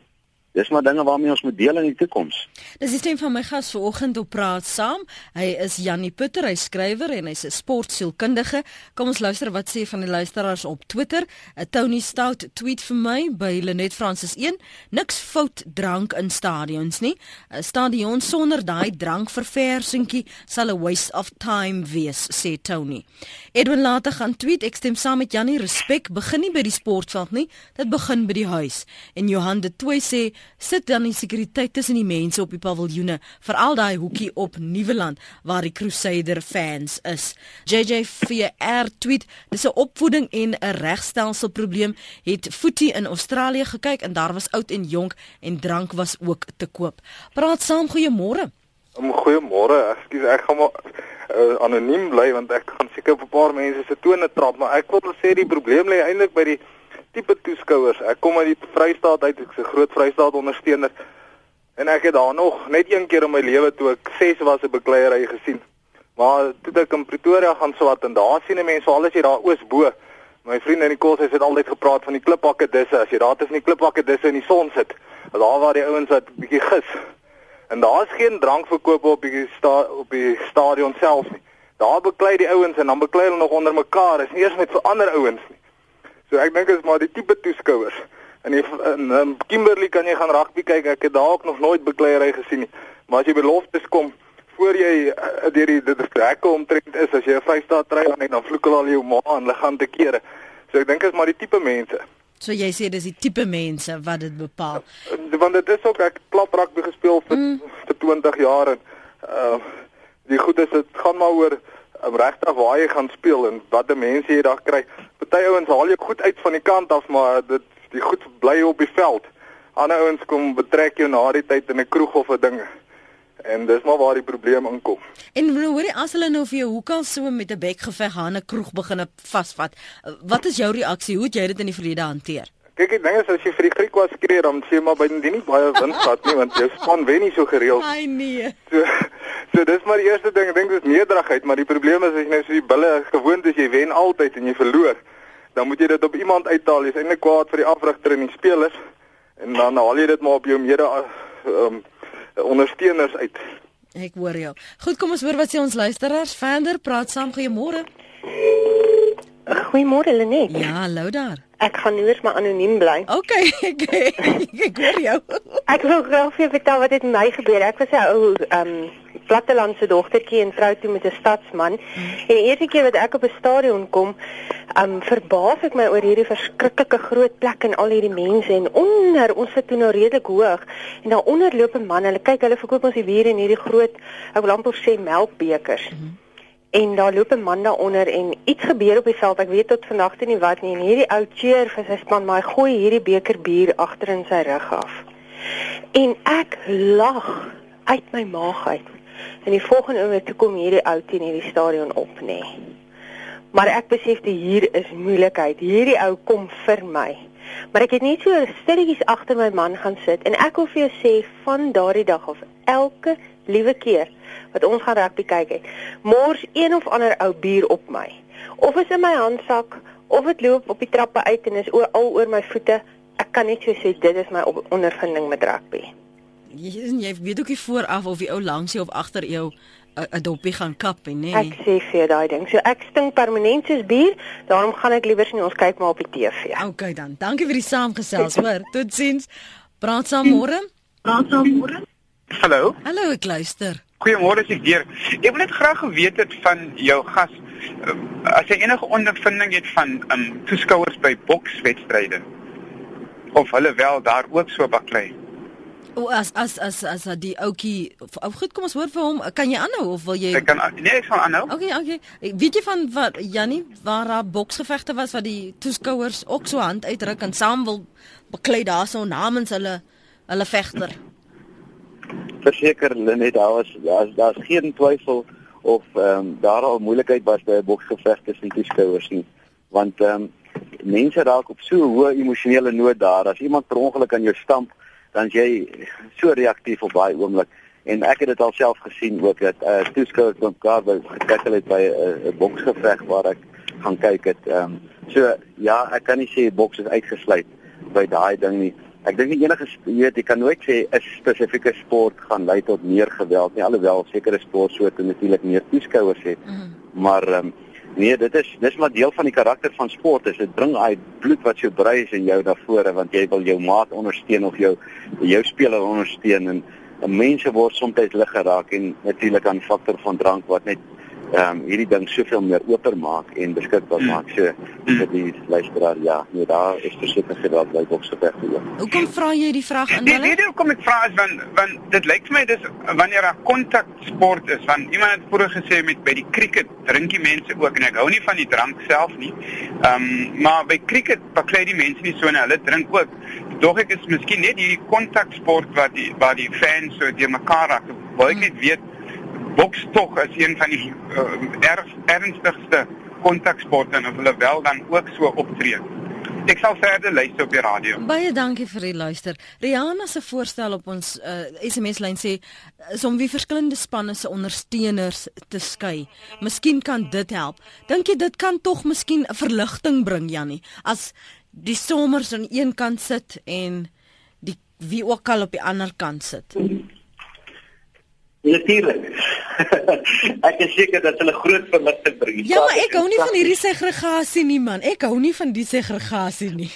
B: Dis maar dinge waarmee ons moet deel in die toekoms.
A: Dis die stem van my gas vanoggend op praat saam. Hy is Jannie Putter, hy skrywer en hy's 'n sportsielkundige. Kom ons luister wat sê van die luisteraars op Twitter. 'n Tony Stout tweet vir my by Lenet Francis 1. Niks fout drank in stadions nie. 'n Stadion sonder daai drankverversingkie sal 'n waste of time wees, sê Tony. Edwin later gaan tweet ek stem saam met Jannie, respek begin nie by die sportveld nie, dit begin by die huis. En Johan de Toey sê sit dan die sekuriteit tussen die mense op die paviljoene, veral daai hoekie op Nieuweland waar die Crusader fans is. JJVR tweet: "Dis 'n opvoeding en 'n regstelsel probleem. Het Footie in Australië gekyk en daar was oud en jonk en drank was ook te koop." Praat saam, goeiemôre.
J: Goeiemôre. Ekskuus, ek gaan maar uh, anoniem bly want ek gaan seker op 'n paar mense se tone trap, maar ek wil sê die probleem lê eintlik by die tipe toeskouers. Ek kom uit die Vrystaat uit, ek's 'n groot Vrystaat ondersteuner. En ek het daar nog net een keer in my lewe toe ek 6 was 'n bekleierery gesien. Maar toe ek in Pretoria gaan swat en daar sien 'n mens al is jy daar oosbo. My vriende in die kos het altyd gepraat van die klipbakke disse as jy daar tussen die klipbakke disse in die son sit. Daar waar die ouens wat bietjie gis. En daar's geen drankverkoop op die sta op die stadion self nie. Daar beklei die ouens en dan beklei hulle nog onder mekaar. Is nie eers net vir ander ouens nie. So ek dink is maar die tipe toeskouers. En in, in, in Kimberley kan jy gaan rugby kyk. Ek het daar ook nog nooit bekleierery gesien nie. Maar as jy beloftes kom voor jy uh, deur die dit hekke omtrent is as jy 'n Vrystaat try dan dan vloek hulle al jou ma en hulle gaan te kere. So ek dink is maar die tipe mense.
A: So jy sê dis die tipe mense wat dit bepaal.
J: Uh, want dit is ook ek klap rugby gespeel vir mm. vir 20 jaar en uh die goed is dit gaan maar oor om regtig waar jy gaan speel en wat die mense jy daar kry. Party ouens haal jy goed uit van die kant af, maar dit die goed bly op die veld. Ander ouens kom betrek jou na die tyd in 'n kroeg of 'n ding. En dis maar waar die probleem inkom.
A: En hoorie as hulle nou vir jou hoekom so met 'n bekgeveg aan 'n kroeg begin vasvat. Wat is jou reaksie? Hoe het jy dit in die verlede hanteer?
J: Kyk, ek dink as jy vir die Griek was skree dan sê maar by die nie baie wins gehad nie want jou span wen nie so gereeld.
A: Ai nee.
J: So so dis maar die eerste ding, ek dink dis nederigheid, maar die probleem is as jy nou so die bulle gewoond is jy wen altyd en jy verloor, dan moet jy dit op iemand uithaal. Jy's eintlik kwaad vir die afrigter en die spelers en dan haal jy dit maar op jou mede ehm um, ondersteuners uit.
A: Ek hoor jou. Goed, kom ons hoor wat sê ons luisteraars. Vander, praat saam. Goeiemôre.
K: Goeiemôre Lenet.
A: Ja, hallo daar.
K: Ek gaan nu eers maar anoniem bly.
A: OK, ek ek hoor jou.
K: ek wil graag vir vertel wat het met my gebeur. Ek was 'n ou ehm um, plattelandse dogtertjie en trou toe met 'n stadsman. Hmm. En die eerste keer wat ek op 'n stadion kom, um, verbaas ek my oor hierdie verskriklike groot plek en al hierdie mense en onder ons sit toe nou redelik hoog en daar onder loop 'n man. Hulle kyk, hulle verkoop ons die bier in hierdie groot, ek wil amper sê melkbekers. Hmm en daar loop 'n man daaronder en iets gebeur op die veld. Ek weet tot vandag toe nie wat nie en hierdie ou cheer vir sy span, maar hy gooi hierdie beker bier agter in sy rug af. En ek lag uit my maag uit. En die volgende oomblik toe kom hierdie ou teen hierdie stadion op, nê. Nee. Maar ek besef dit hier is moeilikheid. Hierdie ou kom vir my. Maar ek het net so stilletjies agter my man gaan sit en ek wil vir jou sê van daardie dag af elke liewe keer wat ons gaan rugby kyk het. Mors een of ander ou bier op my. Of is in my handsak of dit loop op die trappe uit en is oor al oor my voete. Ek kan net so sê dit is my ondervinding met rugby.
A: Jy is jy weet ook nie vooraf of die ou langs jou of agter jou 'n dopie gaan kap en nee.
K: Ek sê vir daai ding. So ek stink permanent soos bier, daarom gaan ek liewer sien ons kyk maar op die TV.
A: Okay dan. Dankie vir die saamgesels, hoor. Totsiens. Praat saam môre.
K: Praat saam môre.
L: Hallo.
A: Hallo, ek luister.
L: Goeiemôre, ek hier. Ek wil net graag geweet het van jou gas uh, as jy enige ondervinding het van um toeskouers by bokswedstryde of hulle wel daar ook so baklei.
A: O as as as as die ouetjie of goed kom ons hoor vir hom kan jy aanhou of wil jy
L: Ek kan nee ek gaan aanhou.
A: Okay okay. Weet jy van wat Jannie waar daar boksgevegte was wat die toeskouers ook so hand uitdruk en saam wil beklei daarso namens hulle hulle vegter
B: verseker net daar was daar's daar's geen twyfel of ehm um, daar al moeilikheid was by 'n boksgeveg tussen die toeskouers nie want ehm um, mense raak op so 'n hoë emosionele noot daar as iemand per ongeluk aan jou stamp dan jy so reaktief op daai oomblik en ek het dit alself gesien ook dat 'n uh, toeskouer van mekaar by gekyk het by 'n uh, boksgeveg waar ek gaan kyk het ehm um, so ja ek kan nie sê boks is uitgesluit by daai ding nie Ek dink enige jy weet jy kan nooit sê 'n spesifieke sport gaan lei tot meer geweld nie alhoewel sekere sportsoorte natuurlik meer toeskouers het. Mm -hmm. Maar ehm um, nee, dit is dis maar deel van die karakter van sport. Dit bring uit bloed wat so bruis in jou daarvoor want jy wil jou maat ondersteun of jou jou speler ondersteun en, en mense word soms lig geraak en natuurlik aan faktor van drank wat net ehm um, hierdie ding soveel meer oop maak en beskikbaar maak so vir die luisteraar ja nee daar is verseker geweld by boks op
A: regte Hoekom vra jy die vraag aan
L: hulle? Nee, nee, hoekom ek vra is want want dit lyk vir my dis wanneer 'n kontak sport is want iemand het vroeër gesê met by die cricket drink die mense ook en ek hou nie van die drank self nie. Ehm um, maar by cricket baklei die mense nie so en hulle drink ook. Dog ek is miskien net hierdie kontak sport wat die waar die fans so die mekaar raak. Wil ek net weet boks tog is een van die uh, erg ernstigste kontaksporte en hulle wel dan ook so optree. Ek sal verder luister op die radio.
A: Baie dankie vir die luister. Rihanna se voorstel op ons uh, SMS lyn sê is om wie verskillende spanne se ondersteuners te skei. Miskien kan dit help. Dink jy dit kan tog miskien 'n verligting bring Jannie as die somers aan een kant sit en die wie ook al op die ander kant sit?
B: Natuurlik. ek is seker dat hulle groot verligting bring.
A: Ja, maar ek hou nie van hierdie segregasie nie man. Ek hou nie van die segregasie nie.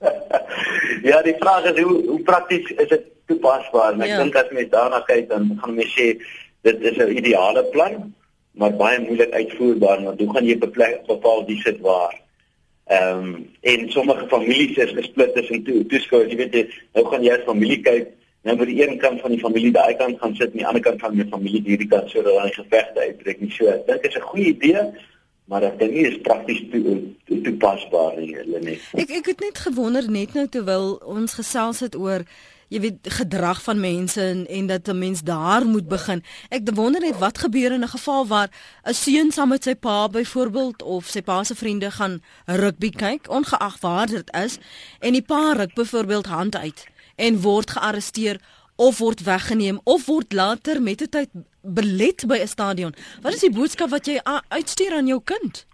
B: ja, die vraag is hoe hoe prakties is dit toepasbaar? Ek ja. dink as mens daarna kyk dan gaan mens sê dit is 'n ideale plan, maar baie moeilik uitvoerbaar want hoe gaan jy bepaal wie sit waar? Ehm um, en sommige families is gesplit tussen toe toeskouers, jy weet jy, nou gaan jy as familie kyk nou by die een kant van die familie daai kant gaan sit en die ander kant van die familie hierdie kant sodat dan die gevegte uitbreek nie. So ek dink dit is 'n goeie idee maar ek dink nie is prakties toe toepasbaar nie hulle net.
A: Ek ek het net gewonder net nou terwyl ons gesels het oor jy weet gedrag van mense en en dat 'n mens daar moet begin. Ek wonder net wat gebeur in 'n geval waar 'n seun saam met sy pa byvoorbeeld of sy pa se vriende gaan rugby kyk ongeag waar dit is en die pa ruk byvoorbeeld hand uit en word gearresteer of word weggeneem of word later met 'n tyd belet by 'n stadion. Wat is die boodskap wat jy uitstuur aan jou kind?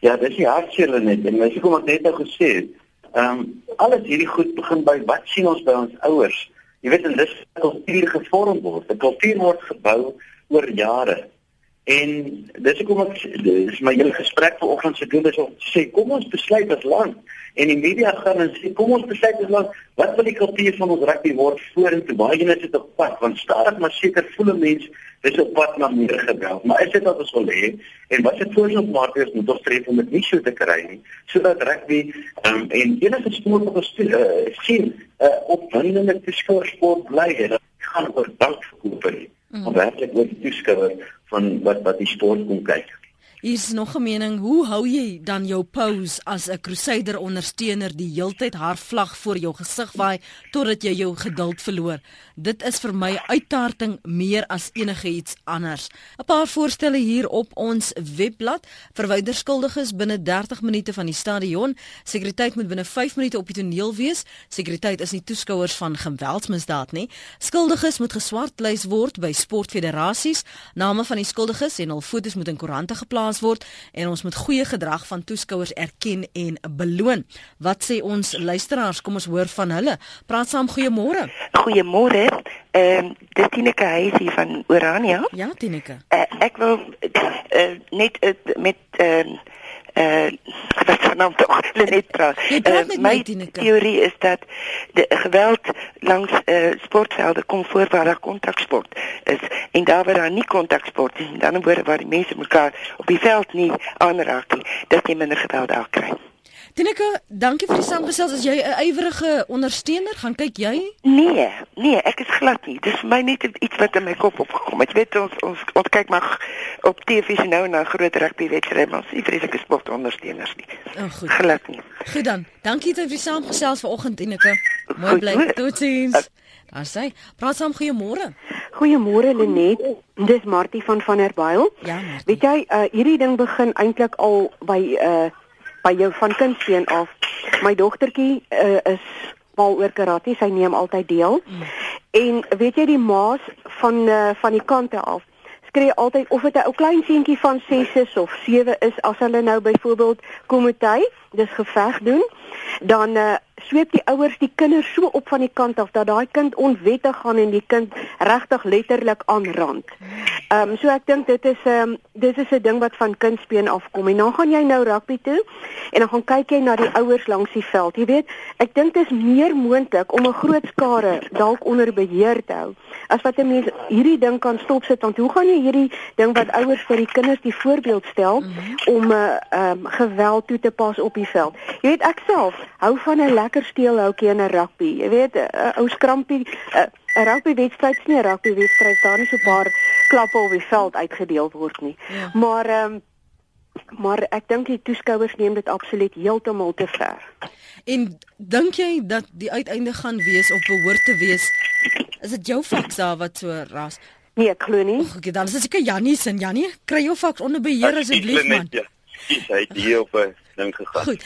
B: Ja, dis die hartseer net en mens kom ek net nou gesê. Ehm um, alles hierdie goed begin by wat sien ons by ons ouers? Jy weet en dis kultuur gevorm word. 'n Kultuur word gebou oor jare. En dis hoekom ek dis my hele gesprek vanoggend se doel is om te sê kom ons besluit as land en die media gaan en sê kom ons besluit as land wat wil die kultuur van ons rugby word vorentoe? Baie net dit op pad want stadig maar seker voel 'n mens dis op pad na meer geweld. Maar is dit wat ons wil hê? En wat se voorsorgmaatreëls moet ons tref om dit nie so te kry nie sodat rugby um, en enige sport wat ons uh, sien uh, op windende sport bly en gaan oor dank verkoop nie mm. om werklik oor die toeskouer van wat wat die sport kom kyk.
A: Hier is nog 'n mening, hoe hou jy dan jou pose as 'n Crusader ondersteuner die heeltyd haar vlag voor jou gesig waai totdat jy jou geduld verloor? Dit is vir my uittarting meer as enigiets anders. 'n Paar voorstelle hier op ons webblad. Verwyder skuldiges binne 30 minute van die stadion. Sekuriteit moet binne 5 minute op die toneel wees. Sekuriteit is nie toeskouers van geweldsmisdaad nie. Skuldiges moet geswartlys word by sportfederasies. Name van die skuldiges en hul fotos moet in koerante geplaas geplaas word en ons moet goeie gedrag van toeskouers erken en beloon. Wat sê ons luisteraars? Kom ons hoor van hulle. Praat saam goeiemôre.
M: Goeiemôre. Ehm uh, dis Tineke Huisie van Orania.
A: Ja, Tineke.
M: Uh, ek wil uh, net uh, met ehm uh, eh uh, wat vanaand tog net praat.
A: Uh, my
M: teorie is dat de geweld langs uh, sportvelde kom voor waar daar kontaksport is en daar waar daar nie kontaksport is, dan word waar die mense mekaar op die veld nie aanraak nie, dat jy minder geweld daar kry.
A: Tineke, dankie vir die saamgesels. As jy 'n ywerige ondersteuner, gaan kyk jy?
M: Nee, nee, ek is glad nie. Dis vir my net iets wat in my kop opgekom het. Jy weet ons ons ons kyk maar op TV se nou na groot rugby wedstryd, maar sy vreeslike sportondersteuners nie.
A: Oh, goed.
M: Glad nie.
A: Goed dan. Dankie vir die saamgesels vanoggend, Tineke. Mooi bly. Totsiens. Daar sê, praat saam goeiemôre.
N: Goeiemôre Lenet. Dis Martie van van der Byl.
A: Ja, Martie.
N: Weet jy, uh, hierdie ding begin eintlik al by uh by jou van kindsbeen af. My dogtertjie uh, is mal oor karate, sy neem altyd deel. Mm. En weet jy die maas van uh, van die kante af skree altyd of dit 'n ou klein seentjie van 6 is of 7 is as hulle nou byvoorbeeld komitee, dis geveg doen, dan uh, sweep die ouers die kinders so op van die kant af dat daai kind onwettig gaan en die kind regtig letterlik aanrand. Ehm um, so ek dink dit is ehm um, dis is 'n ding wat van kindsbeen afkom en dan gaan jy nou rugby toe en dan gaan kyk jy na die ouers langs die veld. Jy weet, ek dink dit is meer moontlik om 'n groot skare dalk onder beheer te hou as wat 'n mens hierdie ding kan stopsit want hoe gaan jy hierdie ding wat ouers vir die kinders die voorbeeld stel -hmm. om 'n uh, um, geweld toe te pas op die veld. Jy weet ek self hou van 'n lekker steelhoutjie in 'n rugby. Jy weet 'n uh, ou skrampie 'n rugbywedstryd is nie 'n rugbywedstryd daar nie so 'n paar klappe op die veld uitgedeel word nie. Ja. Maar ehm um, maar ek dink die toeskouers neem dit absoluut heeltemal te ver.
A: En dink jy dat die uiteinde gaan wees of behoort te wees is dit jou faks daar wat so ras?
N: Nee, ek glo nie.
A: Okay, dan is dit seker Jannie se Jannie, kry jou faks onder beheer asseblief man.
B: Ja. Dis hy hier op 'n ding gegaan.
A: Goed.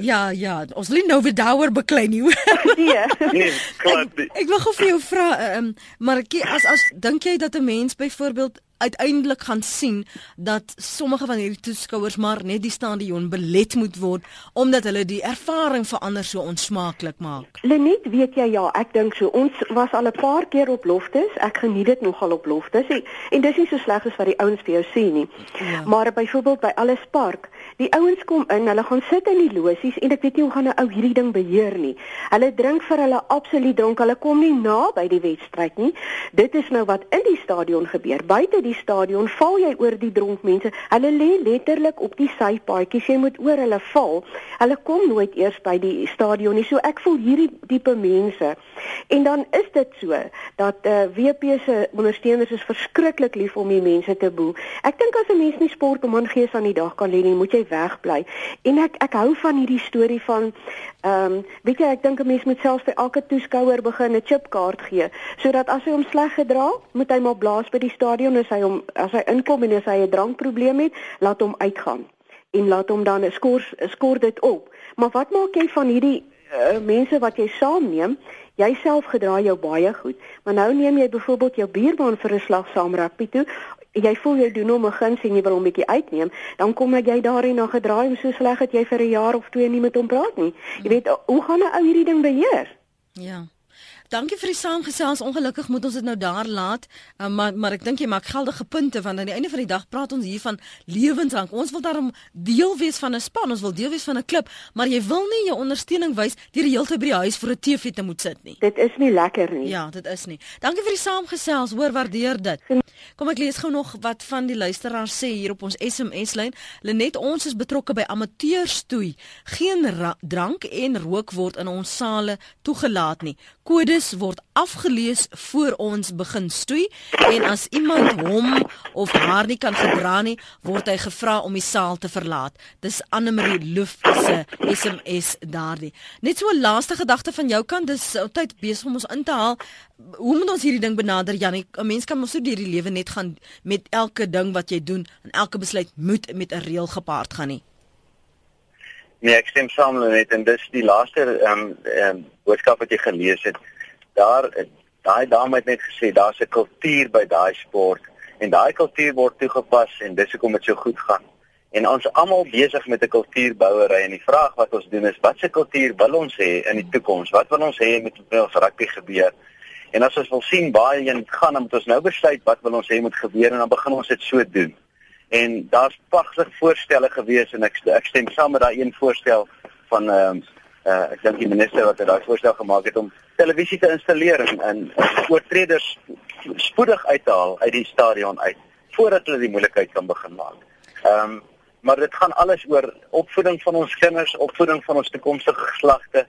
A: Ja, ja, ons wil nou weer daaroor beklei nie.
N: nee.
B: nee, klaar.
A: Ek, ek wil gou vir jou vra, ehm, um, maar as as dink jy dat 'n mens byvoorbeeld uiteindelik gaan sien dat sommige van hierdie toeskouers maar net die stadion belet moet word omdat hulle die ervaring verander so onsmaaklik maak.
N: Lenet, weet jy ja, ek dink so ons was al 'n paar keer op loftes. Ek geniet dit nogal op loftes en, en dis nie so sleg as wat die ouens vir jou sê nie. Ja. Maar byvoorbeeld by Alles Park, die ouens kom in, hulle gaan sit in die losies en ek weet nie hoe gaan 'n ou hierdie ding beheer nie. Hulle drink vir hulle absoluut dronk. Hulle kom nie na by die wedstryd nie. Dit is nou wat in die stadion gebeur. Buite die stadion val jy oor die dronk mense. Hulle lê letterlik op die sypaadjies. Jy moet oor hulle val. Hulle kom nooit eers by die stadion nie. So ek voel hierdie tipe mense. En dan is dit so dat eh uh, WP se ondersteuners is verskriklik lief om die mense te boe. Ek dink as 'n mens nie sport om aan gees aan die dag kan lê nie, moet jy wegbly. En ek ek hou van hierdie storie van ehm um, weet jy ek dink 'n mens moet selfs vir elke toeskouer begin 'n chipkaart gee sodat as hy hom sleg gedra, moet hy maar blaas by die stadion as hy hom as hy inkom en as hy 'n drankprobleem het, laat hom uitgaan en laat hom dan skor skor dit op. Maar wat maak jy van hierdie uh, mense wat jy saamneem? Jy self gedra jou baie goed, maar nou neem jy byvoorbeeld jou buurman vir 'n slag saam rugby toe. Jy voel jy doen hom 'n guns en jy wil hom 'n bietjie uitneem, dan kom jy daarin na gedraai en so sleg dat jy vir 'n jaar of twee nie met hom praat nie. Jy weet, hoe gaan 'n ou hierdie ding beheer?
A: Ja. Dankie vir die saamgesels. Ongelukkig moet ons dit nou daar laat. Uh, maar maar ek dink jy maak geldige punte want aan die einde van die dag praat ons hier van lewenslank. Ons wil daarom deel wees van 'n span, ons wil deel wees van 'n klub, maar jy wil nie jou ondersteuning wys deur die hele tyd by die huis vir 'n TV te moet sit nie.
N: Dit is nie lekker nie.
A: Ja, dit is nie. Dankie vir die saamgesels. Hoor waardeer dit. Kom ek lees gou nog wat van die luisteraars sê hier op ons SMS lyn. Lenet ons is betrokke by amateurstoei. Geen drank en rook word in ons sale toegelaat nie. Kode kodes word afgelees voor ons begin stoei en as iemand hom of haar nie kan gedra nie, word hy gevra om die saal te verlaat. Dis Anne Marie Loof se SMS daardie. Net so 'n laaste gedagte van jou kant, dis tyd besig om ons in te haal. Hoe moet ons hierdie ding benader, Jannie? 'n Mens kan mos so deur die lewe net gaan met elke ding wat jy doen en elke besluit moet met 'n reël gepaard gaan nie.
B: Nee, ek stem saam met en dis die laaste ehm um, ehm um, boodskap wat jy gelees het daar daai dame het net gesê daar's 'n kultuur by daai sport en daai kultuur word toegepas en dis hoekom dit so goed gaan. En ons almal besig met 'n kultuurbouery en die vraag wat ons doen is watse kultuur wil ons hê in die toekoms? Wat wil ons hê met ons rugby gebeur? En as ons wil sien baie heen gaan, dan moet ons nou besluit wat wil ons hê moet gebeur en dan begin ons dit so doen. En daar's pragtige voorstelle gewees en ek ek stem saam met daai een voorstel van ehm uh, uh, ek dink die minister wat daai voorstel gemaak het om televisie te installeer en, en oortreders spoedig uit te haal uit die stadion uit voordat hulle die moeilikheid kan begin maak. Ehm um, maar dit gaan alles oor opvoeding van ons kinders, opvoeding van ons toekomstige geslagte,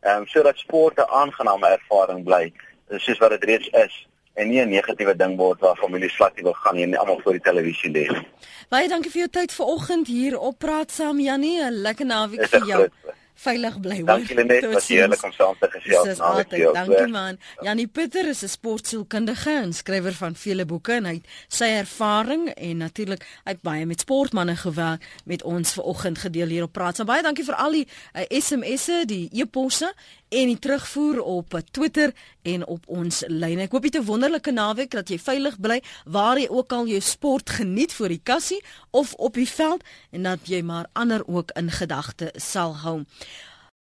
B: ehm um, sodat sport 'n aangename ervaring bly, soos wat dit reeds is en nie 'n negatiewe ding word waar families slagtig wil gaan en almal voor die televisie lê.
A: Baie dankie vir jou tyd vanoggend hier op Praat Saam Jannie, 'n lekker naweek vir jou. Groot veilig bly
B: hoor. Dankie Lenet, was heerlik om saam te gesels
A: na die jou. Dankie man. Janie Pieter is 'n sportsielkundige en skrywer van vele boeke en hy het sy ervaring en natuurlik hy het baie met sportmense gewerk met ons vanoggend gedeel hier op Praat. So baie dankie vir al die uh, SMS'e, die e-posse en die terugvoer op Twitter en op ons lyne. Ek hoop jy het 'n wonderlike naweek dat jy veilig bly waar jy ook al jou sport geniet vir die kassie of op die veld en dat jy maar ander ook in gedagte sal hou.